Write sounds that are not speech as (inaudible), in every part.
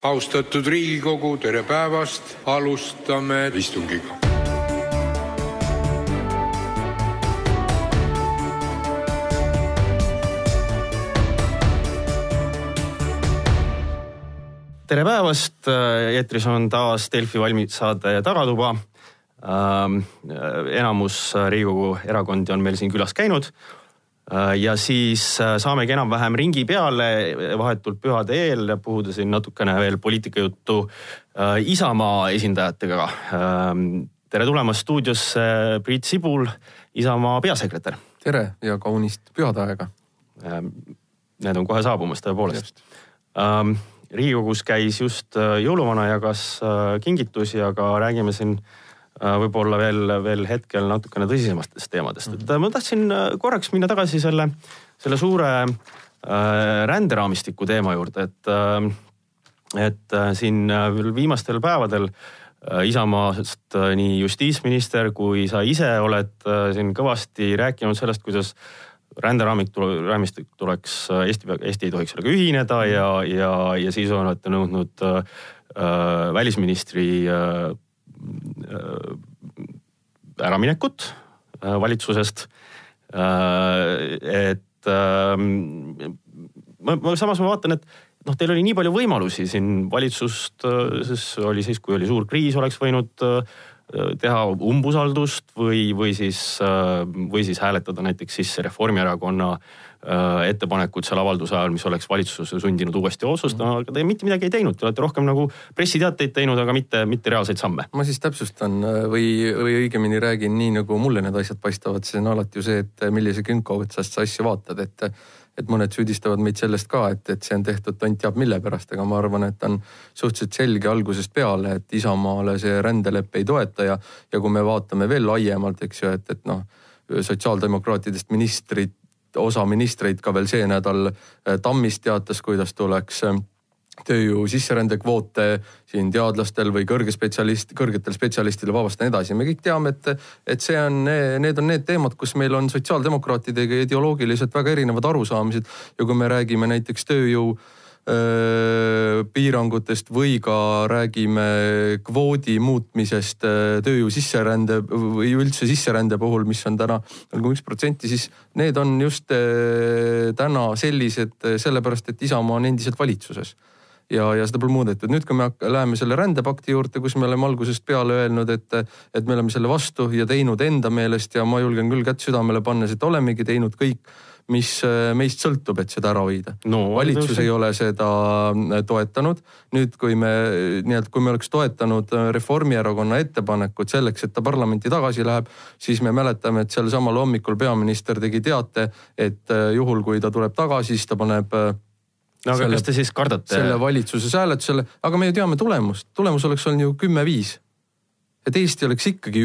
austatud Riigikogu, tere päevast, alustame istungit. tere päevast, eetris on taas Delfi valmissaade Tagatuba. Ähm, enamus Riigikogu erakondi on meil siin külas käinud ja siis äh, saamegi enam-vähem ringi peale vahetult pühade eel puhuda siin natukene veel poliitikajuttu äh, Isamaa esindajatega. Ähm, tere tulemast stuudiosse, Priit Sibul, Isamaa peasekretär. tere ja kaunist pühade aega. Ähm, need on kohe saabumas tõepoolest. Ähm, riigikogus käis just jõuluvana, jagas kingitusi, aga räägime siin Äh, võib-olla veel, veel hetkel natukene tõsisematest teemadest, et äh, ma tahtsin äh, korraks minna tagasi selle, selle suure ränderaamistiku teema juurde, et, et siin viimastel päevadel Isamaast nii justiitsminister kui sa ise oled siin kõvasti rääkinud sellest, kuidas ränderaamik, raamistik tuleks, Eesti, Eesti ei tohiks sellega ühineda ja, ja, ja siis olete nõudnud äh, välisministri äh, Äh, äraminekut äh, valitsusest. Äh, et ähm, ma, ma samas ma vaatan, et noh, teil oli nii palju võimalusi siin valitsust, siis oli siis, kui oli suur kriis, oleks võinud teha umbusaldust või, või siis, või siis hääletada näiteks sisse Reformierakonna äh, Äh, ettepanekud seal avalduse ajal, mis oleks valitsuse sundinud uuesti otsustama, mhm. aga te mitte midagi ei teinud, te olete rohkem nagu pressiteateid teinud, aga mitte, mitte reaalseid samme. ma siis täpsustan äh, või, või õigemini räägin nii, nagu mulle need asjad paistavad, see on alati ju see, et millise künka otsast sa asju vaatad, et et mõned süüdistavad meid sellest ka, et, et see on tehtud tont teab mille pärast, aga ma arvan, et on suhteliselt selge algusest peale, et Isamaale see rändelepe ei toeta ja, ja kui me vaatame veel laiemalt, eks ju, et, et noh, sotsiaaldemokraatidest ministrid osa ministreid ka veel see nädal äh, Tammis teatas, kuidas tuleks äh, tööjõu sisserändekvoote siin teadlastel või kõrge spetsialist, kõrgetel spetsialistidel vabastada ja nii edasi. me kõik teame, et, et see on, need on need teemad, kus meil on sotsiaaldemokraatidega ideoloogiliselt väga erinevad arusaamised ja kui me räägime näiteks tööjõu piirangutest või ka räägime kvoodi muutmisest tööjõu sisserände või üldse sisserände puhul, mis on täna koma üks protsenti, siis need on just täna sellised sellepärast, et Isamaa on endiselt valitsuses ja, ja seda pole muudetud. nüüd, kui me läheme selle rändepakti juurde, kus me oleme algusest peale öelnud, et, et me oleme selle vastu ja teinud enda meelest ja ma julgen küll kätt südamele pannes, et olemegi teinud kõik mis äh, meist sõltub, et seda ära hoida no,. valitsus ei ole seda äh, toetanud. nüüd, kui me nii-öelda, kui me oleks toetanud äh, Reformierakonna ettepanekut selleks, et ta parlamenti tagasi läheb, siis me mäletame, et sel samal hommikul peaminister tegi teate, et juhul, kui ta tuleb tagasi, siis ta paneb no aga selle, kas te siis kardate? selle valitsuses hääletusele, aga me ju teame tulemust, tulemus oleks olnud ju kümme-viis et Eesti oleks ikkagi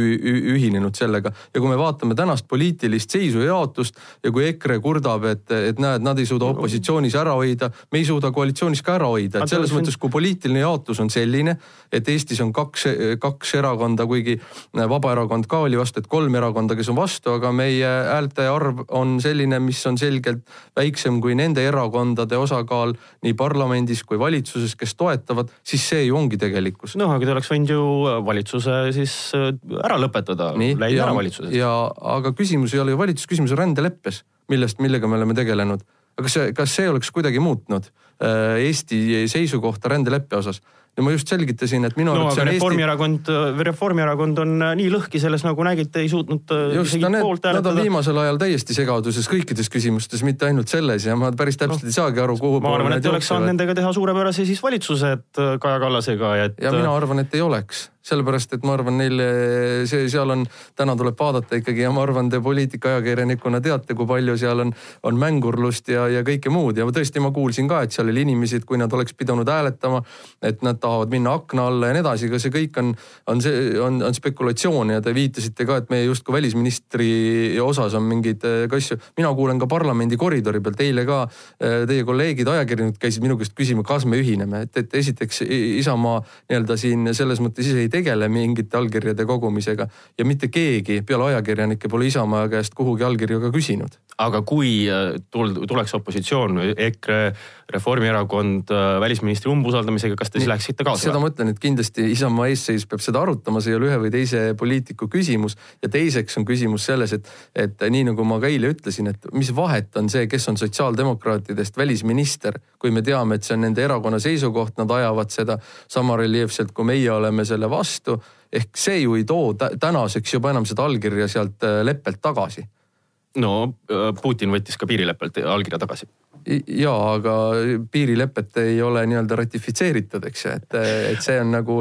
ühinenud sellega ja kui me vaatame tänast poliitilist seisu ja jaotust ja kui EKRE kurdab, et, et näed, nad ei suuda opositsioonis ära hoida, me ei suuda koalitsioonis ka ära hoida, et selles mõttes, kui poliitiline jaotus on selline, et Eestis on kaks, kaks erakonda, kuigi Vabaerakond ka oli vastu, et kolm erakonda, kes on vastu, aga meie häälte arv on selline, mis on selgelt väiksem kui nende erakondade osakaal nii parlamendis kui valitsuses, kes toetavad, siis see ju ongi tegelikkus. noh, aga te oleks võinud ju valitsuse siis äh, ära lõpetada, läinud ära valitsusest. ja aga küsimus ei ole ju valitsus, küsimus on rändeleppes, millest, millega me oleme tegelenud. aga kas see, kas see oleks kuidagi muutnud äh, Eesti seisukohta rändeleppe osas? ja ma just selgitasin, et minu no, arvates Reformierakond Eesti..., Reformierakond on äh, nii lõhki selles, nagu nägite, ei suutnud just, no need, nad on viimasel ajal täiesti segaduses kõikides küsimustes, mitte ainult selles ja ma päris täpselt no, ei saagi aru, kuhu ma arvan, et oleks saanud nendega teha suurepärase siis valitsuse, et Kaja Kallasega ja et. ja mina arvan, et ei oleks sellepärast et ma arvan, neil see, seal on, täna tuleb vaadata ikkagi ja ma arvan, te poliitikaajakirjanikuna teate, kui palju seal on, on mängurlust ja, ja kõike muud. Ja tõesti, ma kuulsin ka, et seal oli inimesi, et kui nad oleks pidanud hääletama, et nad tahavad minna akna alla ja nii edasi, aga see kõik on, on see, on, on spekulatsioon ja te viitasite ka, et meie justkui välisministri osas on mingeid äh, asju. mina kuulen ka parlamendi koridori pealt, eile ka äh, teie kolleegid, ajakirjanikud käisid minu käest küsima, kas me ühineme, et, et esiteks Isamaa nii-öelda siin selles mõttes ise ei tegele mingite allkirjade kogumisega ja mitte keegi peale ajakirjanike pole Isamaa käest kuhugi allkirju ka küsinud. Aga kui äh, tul-, tuleks opositsioon, EKRE, Reformierakond äh, välisministri umbusaldamisega, kas te siis läheksite kaasa? seda ma ütlen, et kindlasti Isamaa eesseis peab seda arutama, see ei ole ühe või teise poliitiku küsimus. ja teiseks on küsimus selles, et, et nii nagu ma ka eile ütlesin, et mis vahet on see, kes on sotsiaaldemokraatidest välisminister, kui me teame, et see on nende erakonna seisukoht, nad ajavad seda sama reljeefselt, kui meie oleme selle vastu. ehk see ju ei too tänaseks juba enam seda allkirja sealt äh, leppelt tagasi no äh, Putin võttis ka piirileppelt allkirja tagasi ja aga piirilepet ei ole nii-öelda ratifitseeritud, eks ju, et, et see on nagu,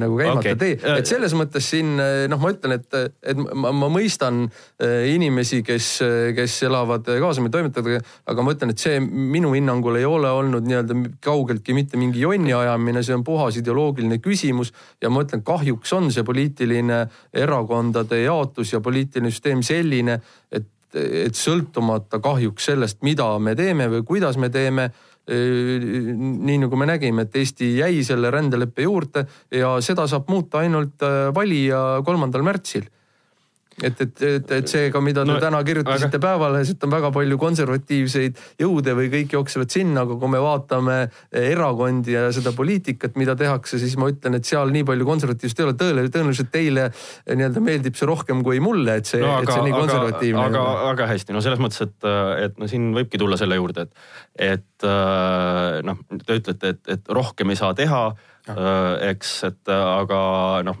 nagu käimata okay. tee. et selles mõttes siin noh, ma ütlen, et, et ma, ma mõistan inimesi, kes, kes elavad kaasa meie toimetajatega, aga ma ütlen, et see minu hinnangul ei ole olnud nii-öelda kaugeltki mitte mingi jonni ajamine, see on puhas ideoloogiline küsimus. ja ma ütlen, kahjuks on see poliitiline erakondade jaotus ja poliitiline süsteem selline, et et sõltumata kahjuks sellest, mida me teeme või kuidas me teeme nii nagu me nägime, et Eesti jäi selle rändeleppe juurde ja seda saab muuta ainult valija kolmandal märtsil et, et, et, et seega, mida te no, täna kirjutasite aga... Päevalehes, et on väga palju konservatiivseid jõude või kõik jooksevad sinna, aga kui me vaatame erakondi ja seda poliitikat, mida tehakse, siis ma ütlen, et seal nii palju konservatiivsust ei ole. tõele, tõenäoliselt teile nii-öelda meeldib see rohkem kui mulle, et see no,, et see nii konservatiivne. aga, aga, aga hästi, no selles mõttes, et, et no siin võibki tulla selle juurde, et, et noh, te ütlete, et, et rohkem ei saa teha eks, et äh, aga noh,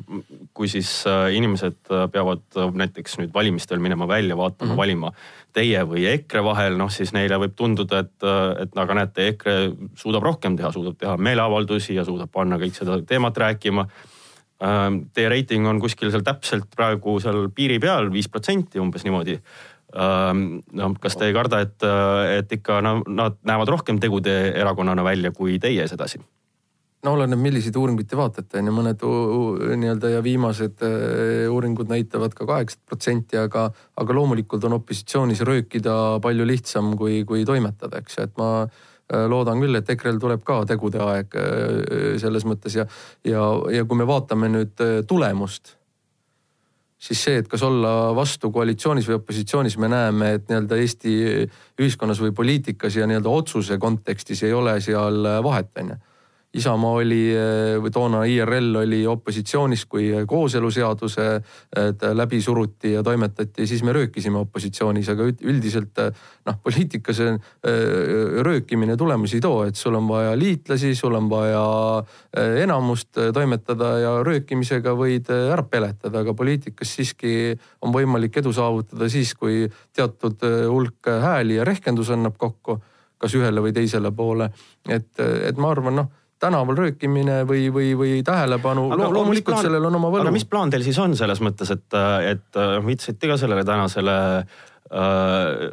kui siis äh, inimesed peavad näiteks nüüd valimistel minema välja vaatama mm, -hmm. valima teie või EKRE vahel, noh siis neile võib tunduda, et, et aga näete, EKRE suudab rohkem teha, suudab teha meeleavaldusi ja suudab panna kõik seda teemat rääkima. Teie reiting on kuskil seal täpselt praegu seal piiri peal, viis protsenti umbes niimoodi no kas te ei karda, et, et ikka no, nad näevad rohkem tegude erakonnana välja kui teie sedasi? No oleneb, milliseid uuringuid te vaatate, on ju, mõned nii-öelda ja viimased äh, uuringud näitavad ka kaheksat protsenti, aga, aga loomulikult on opositsioonis röökida palju lihtsam kui, kui toimetada, eks ju, et ma äh, loodan küll, et EKRE-l tuleb ka tegude aeg äh, selles mõttes ja, ja, ja kui me vaatame nüüd tulemust, siis see, et kas olla vastu koalitsioonis või opositsioonis, me näeme, et nii-öelda Eesti ühiskonnas või poliitikas ja nii-öelda otsuse kontekstis ei ole seal vahet, on ju Isamaa oli või toona IRL oli opositsioonis, kui kooseluseaduse läbi suruti ja toimetati, siis me röökisime opositsioonis, aga üldiselt noh, poliitikas röökimine tulemusi ei too, et sul on vaja liitlasi, sul on vaja enamust toimetada ja röökimisega võid ära peletada, aga poliitikas siiski on võimalik edu saavutada siis, kui teatud hulk hääli ja rehkendus annab kokku kas ühele või teisele poole. et, et ma arvan, noh tänaval röökimine või, või, või tähelepanu Lo, loomulikult sellel on oma võlu. aga mis plaan teil siis on selles mõttes, et, et viitasite ka sellele tänasele äh,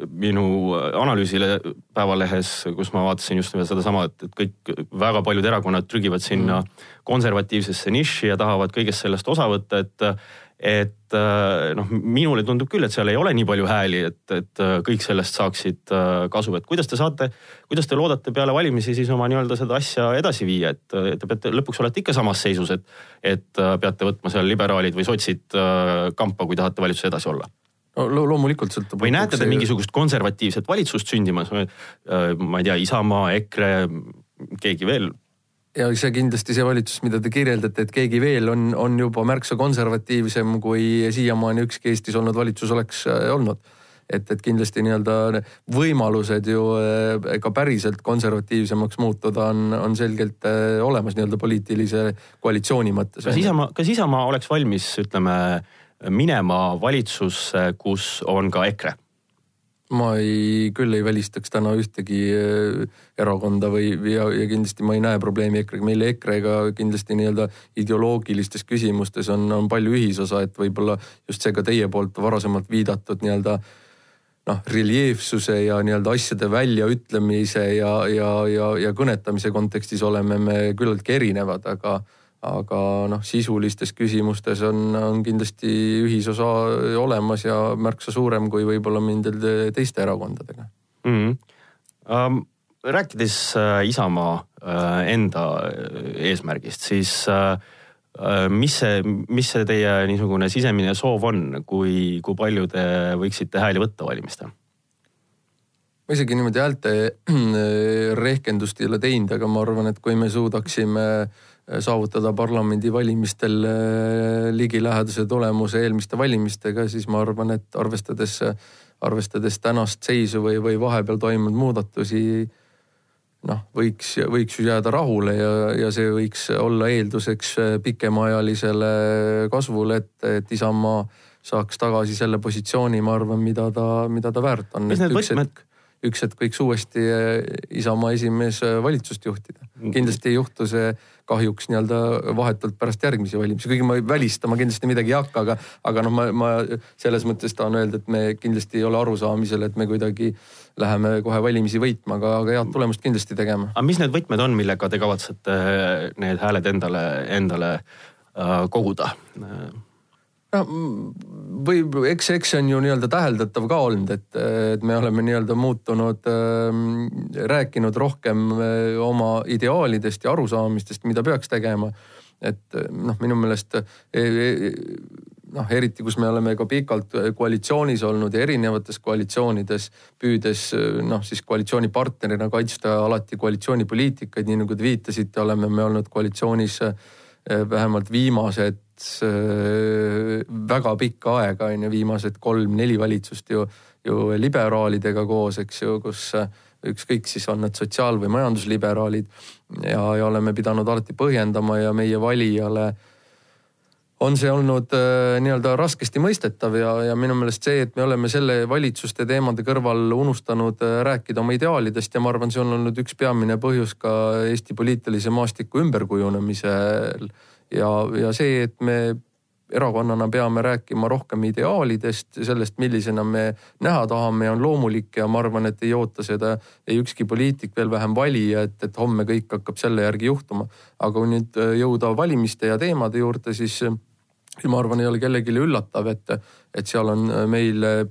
minu analüüsile Päevalehes, kus ma vaatasin just nimelt sedasama, et, et kõik väga paljud erakonnad trügivad sinna mm. konservatiivsesse nišši ja tahavad kõigest sellest osa võtta, et et äh, noh, minule tundub küll, et seal ei ole nii palju hääli, et, et äh, kõik sellest saaksid äh, kasu, et kuidas te saate, kuidas te loodate peale valimisi siis oma nii-öelda seda asja edasi viia, et te peate, lõpuks olete ikka samas seisus, et, et peate võtma seal liberaalid või sotsid kampa, kui tahate valitsuses edasi olla no lo loomulikult sõltub. või näete te mingisugust konservatiivset valitsust sündimas? ma ei tea, Isamaa, EKRE, keegi veel ja see kindlasti see valitsus, mida te kirjeldate, et keegi veel on, on juba märksa konservatiivsem, kui siiamaani ükski Eestis olnud valitsus oleks äh, olnud. et, et kindlasti nii-öelda võimalused ju äh, ka päriselt konservatiivsemaks muutuda on, on selgelt äh, olemas nii-öelda poliitilise koalitsiooni mõttes. kas Isamaa, kas Isamaa oleks valmis, ütleme, minema valitsusse, kus on ka EKRE? Ma ei, küll ei välistaks täna ühtegi äh, erakonda või, ja, ja kindlasti ma ei näe probleemi EKRE-ga. meil EKRE-ga kindlasti nii-öelda ideoloogilistes küsimustes on, on palju ühisosa, et võib-olla just see ka teie poolt varasemalt viidatud nii-öelda noh, reljeefsuse ja nii-öelda asjade väljaütlemise ja, ja, ja, ja kõnetamise kontekstis oleme me küllaltki erinevad, aga aga noh, sisulistes küsimustes on, on kindlasti ühisosa olemas ja märksa suurem kui võib-olla mindel teiste erakondadega mm. -hmm. Um, rääkides äh, Isamaa äh, enda äh, eesmärgist, siis äh, äh, mis see, mis see teie niisugune sisemine soov on, kui, kui palju te võiksite hääli võtta valimistel? ma isegi niimoodi häälte rehkendust ei ole teinud, aga ma arvan, et kui me suudaksime saavutada parlamendivalimistel ligilähedase tulemuse eelmiste valimistega, siis ma arvan, et arvestades, arvestades tänast seisu või, või vahepeal toimunud muudatusi noh, võiks, võiks ju jääda rahule ja, ja see võiks olla eelduseks pikemaajalisele kasvule, et, et Isamaa saaks tagasi selle positsiooni, ma arvan, mida ta, mida ta väärt on. mis need võtmed? Üks hetk võiks uuesti Isamaa esimees valitsust juhtida. kindlasti ei juhtu see kahjuks nii-öelda vahetult pärast järgmisi valimisi, kuigi ma välistama kindlasti midagi ei hakka, aga, aga noh, ma, ma selles mõttes tahan öelda, et me kindlasti ei ole arusaamisel, et me kuidagi läheme kohe valimisi võitma, aga, aga head tulemust kindlasti tegema. aga mis need võtmed on, millega te kavatsete need hääled endale, endale koguda? Noh, või eks, eks see on ju nii-öelda täheldatav ka olnud, et, et me oleme nii-öelda muutunud äh,, rääkinud rohkem äh, oma ideaalidest ja arusaamistest, mida peaks tegema. et noh, minu meelest e, e, noh, eriti kus me oleme ka pikalt koalitsioonis olnud ja erinevates koalitsioonides püüdes noh, siis koalitsioonipartnerina kaitsta alati koalitsioonipoliitikaid, nii nagu te viitasite, oleme me olnud koalitsioonis äh, vähemalt viimased Äh, väga pikka aega on ju, viimased kolm-neli valitsust ju, ju liberaalidega koos, eks ju, kus äh, ükskõik siis on need sotsiaal- või majandusliberaalid ja, ja oleme pidanud alati põhjendama ja meie valijale on see olnud äh, nii-öelda raskesti mõistetav ja, ja minu meelest see, et me oleme selle valitsuste teemade kõrval unustanud äh, rääkida oma ideaalidest ja ma arvan, see on olnud üks peamine põhjus ka Eesti poliitilise maastiku ümberkujunemisel ja, ja see, et me erakonnana peame rääkima rohkem ideaalidest, sellest, millisena me näha tahame, on loomulik ja ma arvan, et ei oota seda ei ükski poliitik, veel vähem valija, et, et homme kõik hakkab selle järgi juhtuma. aga kui nüüd äh, jõuda valimiste ja teemade juurde, siis siis ma arvan, ei ole kellelegi üllatav, et, et seal on äh, meil äh,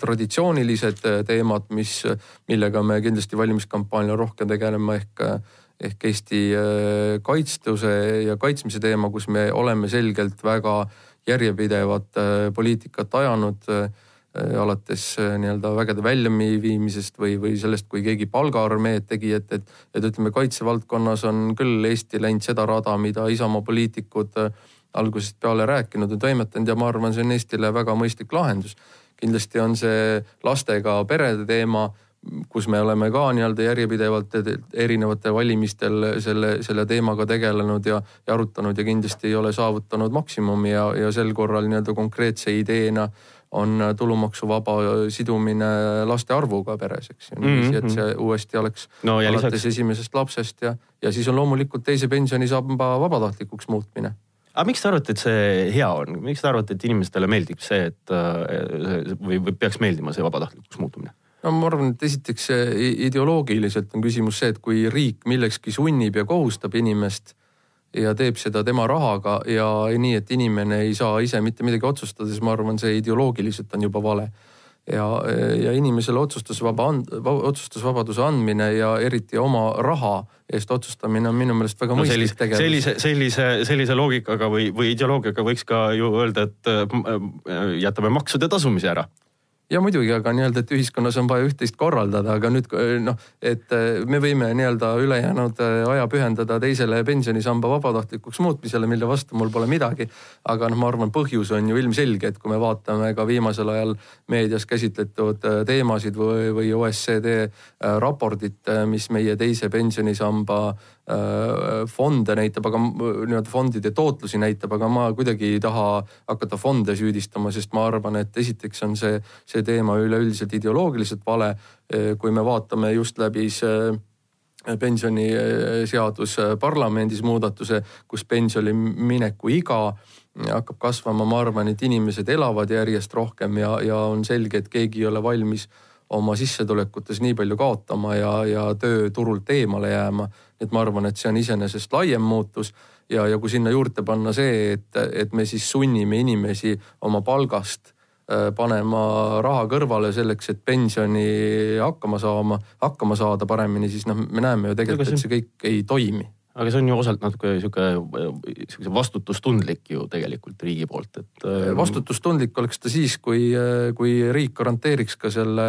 traditsioonilised teemad, mis, millega me kindlasti valimiskampaanial rohkem tegeleme ehk ehk Eesti äh, kaitstuse ja kaitsmise teema, kus me oleme selgelt väga järjepidevat äh, poliitikat ajanud äh, alates nii-öelda vägede väljaviimisest või, või sellest, kui keegi palgaarmeed tegi, et, et, et ütleme, kaitsevaldkonnas on küll Eesti läinud seda rada, mida Isamaa poliitikud algusest peale rääkinud ja toimetanud ja ma arvan, see on Eestile väga mõistlik lahendus. kindlasti on see lastega perede teema kus me oleme ka nii-öelda järjepidevalt erinevatel valimistel selle, selle teemaga tegelenud ja, ja arutanud ja kindlasti ei ole saavutanud maksimumi ja, ja sel korral nii-öelda konkreetse ideena on tulumaksuvaba sidumine laste arvuga peres, eks ju. niiviisi, et see mhm. uuesti oleks no, alates lisaks... esimesest lapsest ja, ja siis on loomulikult teise pensionisamba vabatahtlikuks muutmine aga miks te arvate, et see hea on, miks te arvate, et inimestele meeldib see, et või, või peaks meeldima see vabatahtlikuks muutumine? no ma arvan, et esiteks ideoloogiliselt on küsimus see, et kui riik millekski sunnib ja kohustab inimest ja teeb seda tema rahaga ja nii, et inimene ei saa ise mitte midagi otsustada, siis ma arvan, see ideoloogiliselt on juba vale. Ja, ja inimesele otsustusvaba and-, otsustusvabaduse andmine ja eriti oma raha eest otsustamine on minu meelest väga no, mõistlik tegevus. sellise, sellise, sellise loogikaga või, või ideoloogiaga võiks ka ju öelda, et äh, jätame maksude tasumise ära ja muidugi, aga nii-öelda, et ühiskonnas on vaja üht-teist korraldada, aga nüüd noh, et äh, me võime nii-öelda ülejäänud äh, aja pühendada teisele pensionisamba vabatahtlikuks muutmisele, mille vastu mul pole midagi. aga noh, ma arvan, põhjus on ju ilmselge, et kui me vaatame ka viimasel ajal meedias käsitletud teemasid või, või OECD raportit, mis meie teise pensionisamba fonde näitab, aga nii-öelda fondide tootlusi näitab, aga ma kuidagi ei taha hakata fonde süüdistama, sest ma arvan, et esiteks on see, see teema üleüldiselt ideoloogiliselt vale. Äh, kui me vaatame just läbi see pensioniseadus parlamendis muudatuse, kus pensioni mineku iga hakkab kasvama, ma arvan, et inimesed elavad järjest rohkem ja, ja on selge, et keegi ei ole valmis oma sissetulekutes nii palju kaotama ja, ja tööturult eemale jääma. et ma arvan, et see on iseenesest laiem muutus ja, ja kui sinna juurde panna see, et, et me siis sunnime inimesi oma palgast äh, panema raha kõrvale selleks, et pensioni hakkama saama, hakkama saada paremini, siis noh, me näeme ju tegelikult, et see kõik ei toimi aga see on ju osalt natuke sihuke, siukse vastutustundlik ju tegelikult riigi poolt, et. Äh, vastutustundlik oleks ta siis, kui, kui riik garanteeriks ka selle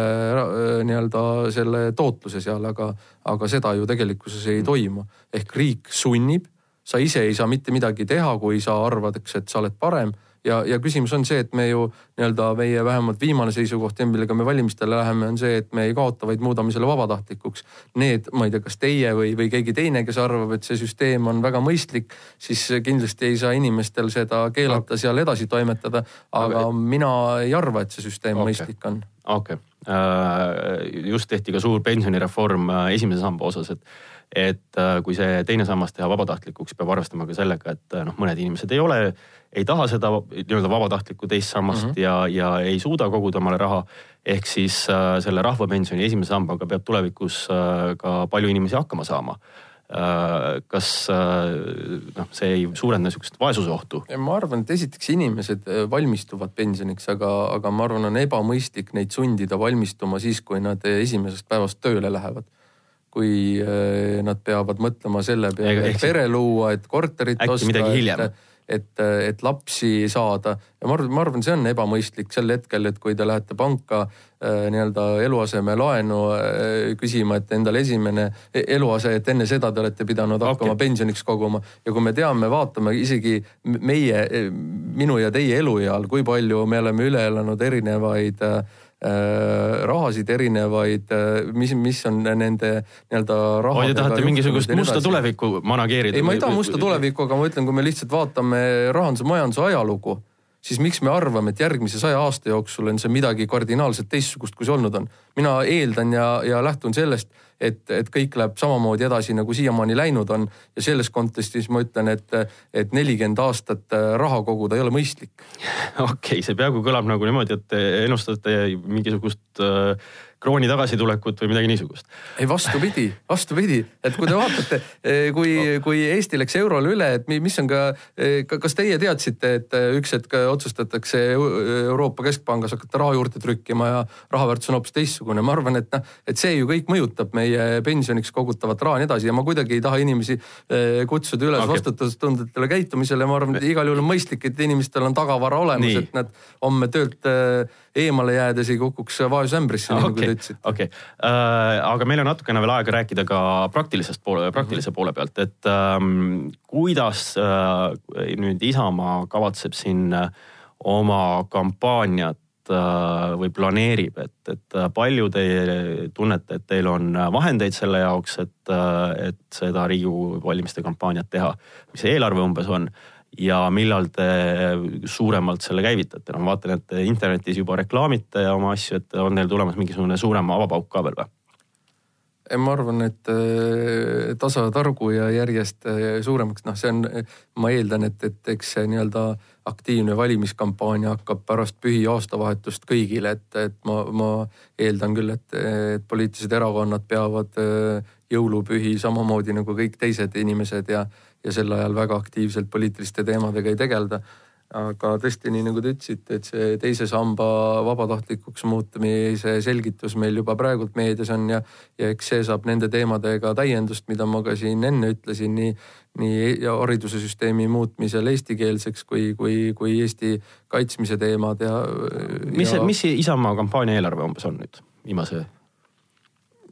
nii-öelda selle tootluse seal, aga, aga seda ju tegelikkuses ei toimu. ehk riik sunnib, sa ise ei saa mitte midagi teha, kui sa arvad, eks, et sa oled parem ja, ja küsimus on see, et me ju nii-öelda meie vähemalt viimane seisukoht, millega me valimistele läheme, on see, et me ei kaota, vaid muudame selle vabatahtlikuks. Need, ma ei tea, kas teie või, või keegi teine, kes arvab, et see süsteem on väga mõistlik, siis kindlasti ei saa inimestel seda keelata seal edasi toimetada. aga okay. mina ei arva, et see süsteem okay. mõistlik on. okei okay., äh, just tehti ka suur pensionireform äh, esimese samba osas, et et äh, kui see teine sammas teha vabatahtlikuks, peab arvestama ka sellega, et noh, mõned inimesed ei ole ei taha seda nii-öelda vabatahtlikku teist sammast mm -hmm. ja, ja ei suuda koguda omale raha. ehk siis äh, selle rahvapensioni esimese sambaga peab tulevikus äh, ka palju inimesi hakkama saama äh,. kas äh, noh, see ei suurenda sihukest vaesuse ohtu? ma arvan, et esiteks inimesed äh, valmistuvad pensioniks, aga, aga ma arvan, on ebamõistlik neid sundida valmistuma siis, kui nad esimesest päevast tööle lähevad kui äh, nad peavad mõtlema selle peale, et pere luua, et korterit osta. äkki midagi hiljem et, et lapsi saada ja ma arvan, ma arvan, see on ebamõistlik sel hetkel, et kui te lähete panka äh, nii-öelda eluasemelaenu äh, küsima, et endale esimene e-, eluase, et enne seda te olete pidanud hakkama okay. pensioniks koguma ja kui me teame, vaatame isegi meie, minu ja teie elueal, kui palju me oleme üle elanud erinevaid Äh, rahasid erinevaid, äh, mis, mis on nende nii-öelda raha. Te tahate mingisugust musta tulevikku manageerida? ei, ma ei taha musta tulevikku, aga ma ütlen, kui me lihtsalt vaatame rahanduse, majanduse ajalugu siis miks me arvame, et järgmise saja aasta jooksul on see midagi kardinaalselt teistsugust, kui see olnud on. mina eeldan ja, ja lähtun sellest, et, et kõik läheb samamoodi edasi, nagu siiamaani läinud on. ja selles kontekstis ma ütlen, et, et nelikümmend aastat raha koguda ei ole mõistlik. (laughs) okei okay,, see peaaegu kõlab nagu niimoodi, et ennustate mingisugust äh, krooni tagasitulekut või midagi niisugust. ei vastupidi, vastupidi, et kui te vaatate, eh, kui, kui Eesti läks eurole üle, et mis on ka, eh, kas teie teadsite, et eh, üks hetk otsustatakse Euroopa Keskpangas hakata raha juurde trükkima ja raha väärtus on hoopis teistsugune, ma arvan, et noh, et see ju kõik mõjutab meie pensioniks kogutavat raha ja nii edasi ja ma kuidagi ei taha inimesi kutsuda üles okay. vastutustundetele käitumisele, ma arvan, et igal juhul on mõistlik, et inimestel on tagavara olemas, et nad homme töölt eemale jäädes ei kukuks vaesusämbrisse okay., nagu te ütlesite. okei okay. äh,, aga meil on natukene veel aega rääkida ka praktilisest poole, praktilise mm -hmm. poole pealt, et ähm, kuidas äh, nüüd Isamaa kavatseb siin äh, oma kampaaniat äh, või planeerib, et, et äh, palju te tunnete, et teil on vahendeid selle jaoks, et, et seda Riigikogu valimiste kampaaniat teha, mis see eelarve umbes on ja millal te suuremalt selle käivitate? no ma vaatan, et internetis juba reklaamite oma asju, et on teil tulemas mingisugune suurem avapauk ka veel või? ma arvan, et äh, tasatargu ja järjest äh, suuremaks, noh, see on, ma eeldan, et, et eks see nii-öelda aktiivne valimiskampaania hakkab pärast pühi aastavahetust kõigile, et, et ma, ma eeldan küll, et, et poliitilised erakonnad peavad jõulupühi samamoodi nagu kõik teised inimesed ja ja sel ajal väga aktiivselt poliitiliste teemadega ei tegelda. aga tõesti, nii nagu te ütlesite, et see teise samba vabatahtlikuks muutumise selgitus meil juba praegult meedias on ja, ja eks see saab nende teemadega täiendust, mida ma ka siin enne ütlesin, nii, nii haridussüsteemi muutmisel eestikeelseks kui, kui, kui Eesti kaitsmise teemad ja. mis ja..., mis Isamaa kampaania eelarve umbes on nüüd viimase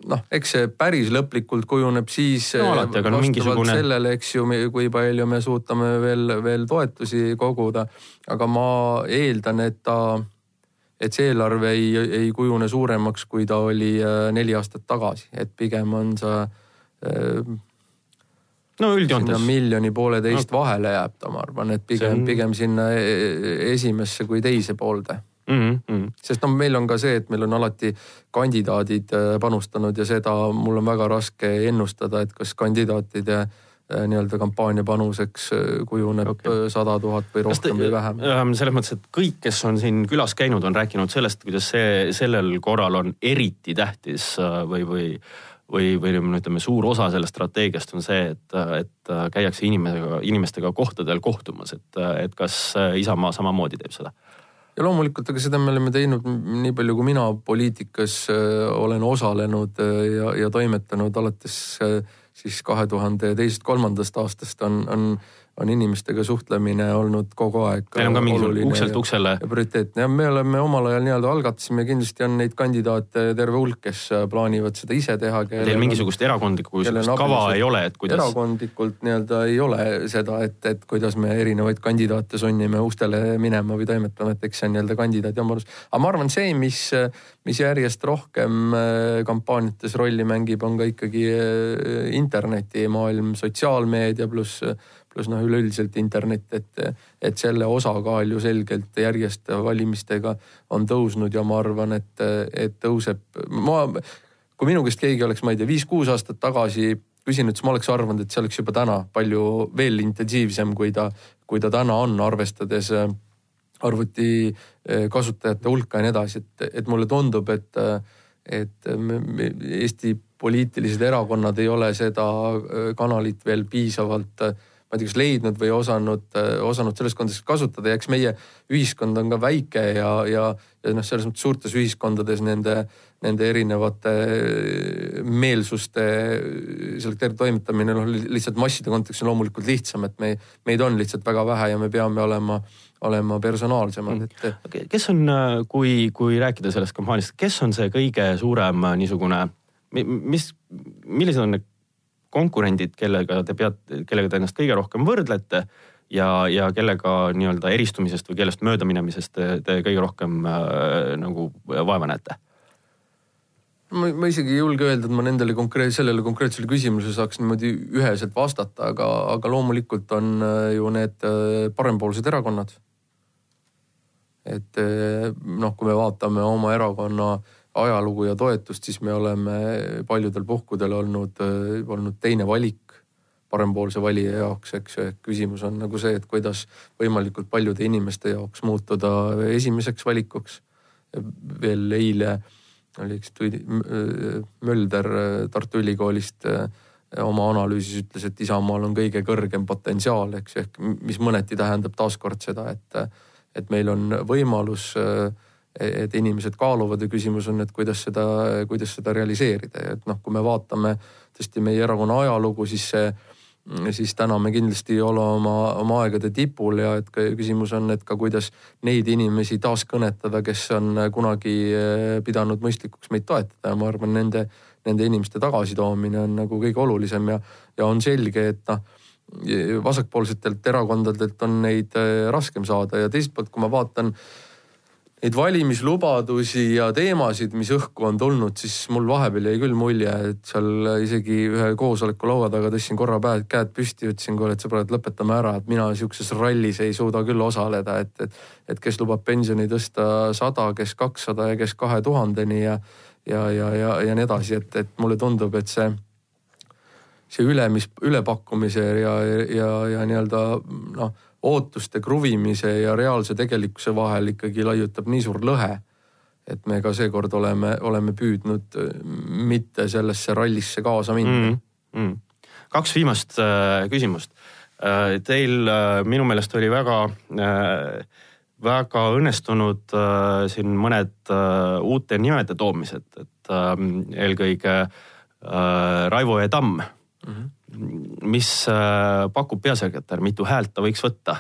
noh, eks see päris lõplikult kujuneb siis no, alati, no, mingisugune... sellele, eks ju, kui palju me suudame veel, veel toetusi koguda. aga ma eeldan, et ta, et see eelarve ei, ei kujune suuremaks, kui ta oli äh, neli aastat tagasi, et pigem on see äh, no üldjoontes. miljoni pooleteist no. vahele jääb ta, ma arvan, et pigem on..., pigem sinna e-, e-, esimesse kui teise poolde mm. -hmm. sest noh, meil on ka see, et meil on alati kandidaadid äh, panustanud ja seda mul on väga raske ennustada, et kas kandidaatide äh, nii-öelda kampaania panuseks äh, kujuneb sada okay. tuhat või rohkem te, või vähem. Ähm, selles mõttes, et kõik, kes on siin külas käinud, on rääkinud sellest, kuidas see sellel korral on eriti tähtis või, või või, või ütleme, suur osa sellest strateegiast on see, et, et käiakse inimesega, inimestega kohtadel kohtumas, et, et kas Isamaa samamoodi teeb seda? Ja loomulikult, aga seda me oleme teinud nii palju, kui mina poliitikas äh, olen osalenud äh, ja, ja toimetanud alates äh, siis kahe tuhande teisest-kolmandast aastast on, on, on inimestega suhtlemine olnud kogu aeg. Teil on ka mingi ukselt uksele. prioriteetne ja me oleme omal ajal nii-öelda algatasime, kindlasti on neid kandidaate terve hulk, kes plaanivad seda ise teha. Teil mingisugust erakondlikku kava ei ole, et kuidas? erakondlikult nii-öelda ei ole seda, et, et kuidas me erinevaid kandidaate sunnime ustele minema või toimetama, et eks see on nii-öelda kandidaadi omadus. aga ma arvan, see, mis, mis järjest rohkem äh, kampaaniates rolli mängib, on ka ikkagi äh, internetimaailm, sotsiaalmeedia pluss pluss noh, üleüldiselt internet, et, et selle osakaal ju selgelt järjest valimistega on tõusnud ja ma arvan, et, et tõuseb. ma, kui minu käest keegi oleks, ma ei tea, viis-kuus aastat tagasi küsinud, siis ma oleks arvanud, et see oleks juba täna palju veel intensiivsem, kui ta, kui ta täna on, arvestades arvuti eh, kasutajate hulka ja nii edasi, et, et mulle tundub, et, et Eesti poliitilised erakonnad ei ole seda kanalit veel piisavalt äh, ma ei tea, kas leidnud või osanud, äh, osanud selles kontekstis kasutada ja eks meie ühiskond on ka väike ja, ja, ja noh, selles mõttes suurtes ühiskondades nende, nende erinevate äh, meelsuste äh, selekteeriv toimetamine noh, lihtsalt masside kontekstis on loomulikult lihtsam, et me, meid on lihtsalt väga vähe ja me peame olema olema personaalsemad, et. Kes on, kui, kui rääkida sellest kampaaniast, kes on see kõige suurem niisugune, mis, millised on need konkurendid, kellega te peate, kellega te ennast kõige rohkem võrdlete ja, ja kellega nii-öelda eristumisest või kellest möödaminemisest te, te kõige rohkem äh, nagu vaeva näete? ma, ma isegi ei julge öelda, et ma nendele konkreet-, sellele konkreetsele küsimusele saaks niimoodi üheselt vastata, aga, aga loomulikult on äh, ju need äh, parempoolsed erakonnad. et äh, noh, kui me vaatame oma erakonna äh, ajalugu ja toetust, siis me oleme paljudel puhkudel olnud, olnud teine valik parempoolse valija jaoks, eks ju, et küsimus on nagu see, et kuidas võimalikult paljude inimeste jaoks muutuda esimeseks valikuks. veel eile oli üks Mölder Tartu Ülikoolist oma analüüsis ütles, et Isamaal on kõige kõrgem potentsiaal, eks ju, ehk mis mõneti tähendab taaskord seda, et, et meil on võimalus äh, et inimesed kaaluvad ja küsimus on, et kuidas seda, kuidas seda realiseerida. Ja et noh, kui me vaatame tõesti meie erakonna ajalugu, siis see, siis täna me kindlasti ei ole oma, oma aegade tipul ja et küsimus on, et ka kuidas neid inimesi taaskõnetada, kes on kunagi eh, pidanud mõistlikuks meid toetada. Ja ma arvan, nende, nende inimeste tagasitoomine on nagu kõige olulisem ja, ja on selge, et noh vasakpoolsetelt erakondadelt on neid eh, raskem saada. Ja teiselt poolt, kui ma vaatan äh, neid valimislubadusi ja teemasid, mis õhku on tulnud, siis mul vahepeal jäi küll mulje, et seal isegi ühe koosoleku laua taga tõstsin korra päev, käed püsti ja ütlesin kohe, et sõbrad, lõpetame ära, et mina sihukeses rallis ei suuda küll osaleda, et, et, et kes lubab pensioni tõsta sada, kes kakssada ja kes kahe tuhandeni ja, ja, ja, ja, ja nii edasi, et, et mulle tundub, et see see ülemis, ülepakkumise ja, ja, ja nii-öelda noh ootuste kruvimise ja reaalse tegelikkuse vahel ikkagi laiutab nii suur lõhe, et me ka seekord oleme, oleme püüdnud äh, mitte sellesse rallisse kaasa minna mm. -hmm. kaks viimast äh, küsimust äh,. Teil äh, minu meelest oli väga äh, väga õnnestunud äh, siin mõned äh, uute nimede toomised, et äh, eelkõige äh, Raivo E. Tamm mm. -hmm mis äh, pakub peasekretär, mitu häält ta võiks võtta?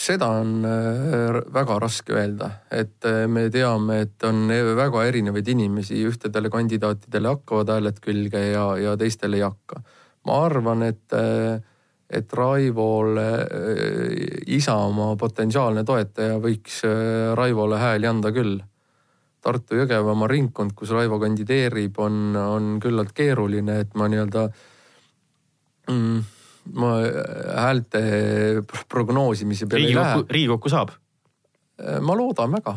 seda on äh, väga raske öelda, et äh, me teame, et on väga erinevaid inimesi, ühtedele kandidaatidele hakkavad hääled külge ja, ja teistele ei hakka. ma arvan, et, et Raivole Isamaa potentsiaalne toetaja võiks Raivole hääli anda küll Tartu-Jõgevamaa ringkond, kus Raivo kandideerib, on, on küllalt keeruline, et ma nii-öelda mm, ma häälte prognoosimise peale ei lähe. riigikokku saab? ma loodan väga.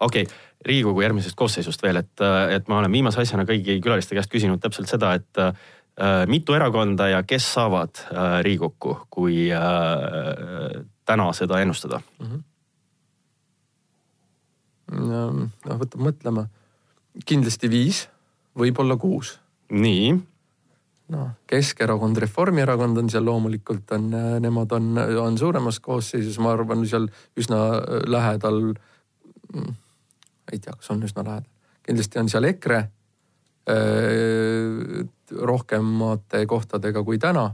okei okay., riigikogu järgmisest koosseisust veel, et, et ma olen viimase asjana kõigi külaliste käest küsinud täpselt seda, et äh, mitu erakonda ja kes saavad äh, riigikokku, kui äh, täna seda ennustada mm? -hmm noh, võtab mõtlema. kindlasti viis, võib-olla kuus. nii. noh, Keskerakond, Reformierakond on seal loomulikult on, nemad on, on suuremas koosseisus, ma arvan, seal üsna lähedal. Mm, ei tea, kas on üsna lähedal, kindlasti on seal EKRE äh, rohkemate kohtadega kui täna,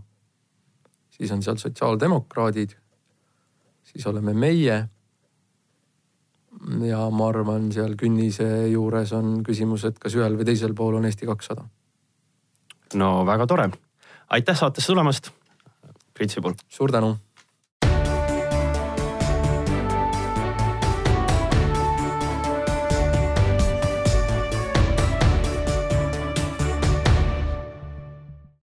siis on seal sotsiaaldemokraadid, siis oleme meie. Ja ma arvan, seal künnise juures on küsimus, et kas ühel või teisel pool on Eesti kakssada. no väga tore, aitäh saatesse tulemast, Priit Sibul. suur tänu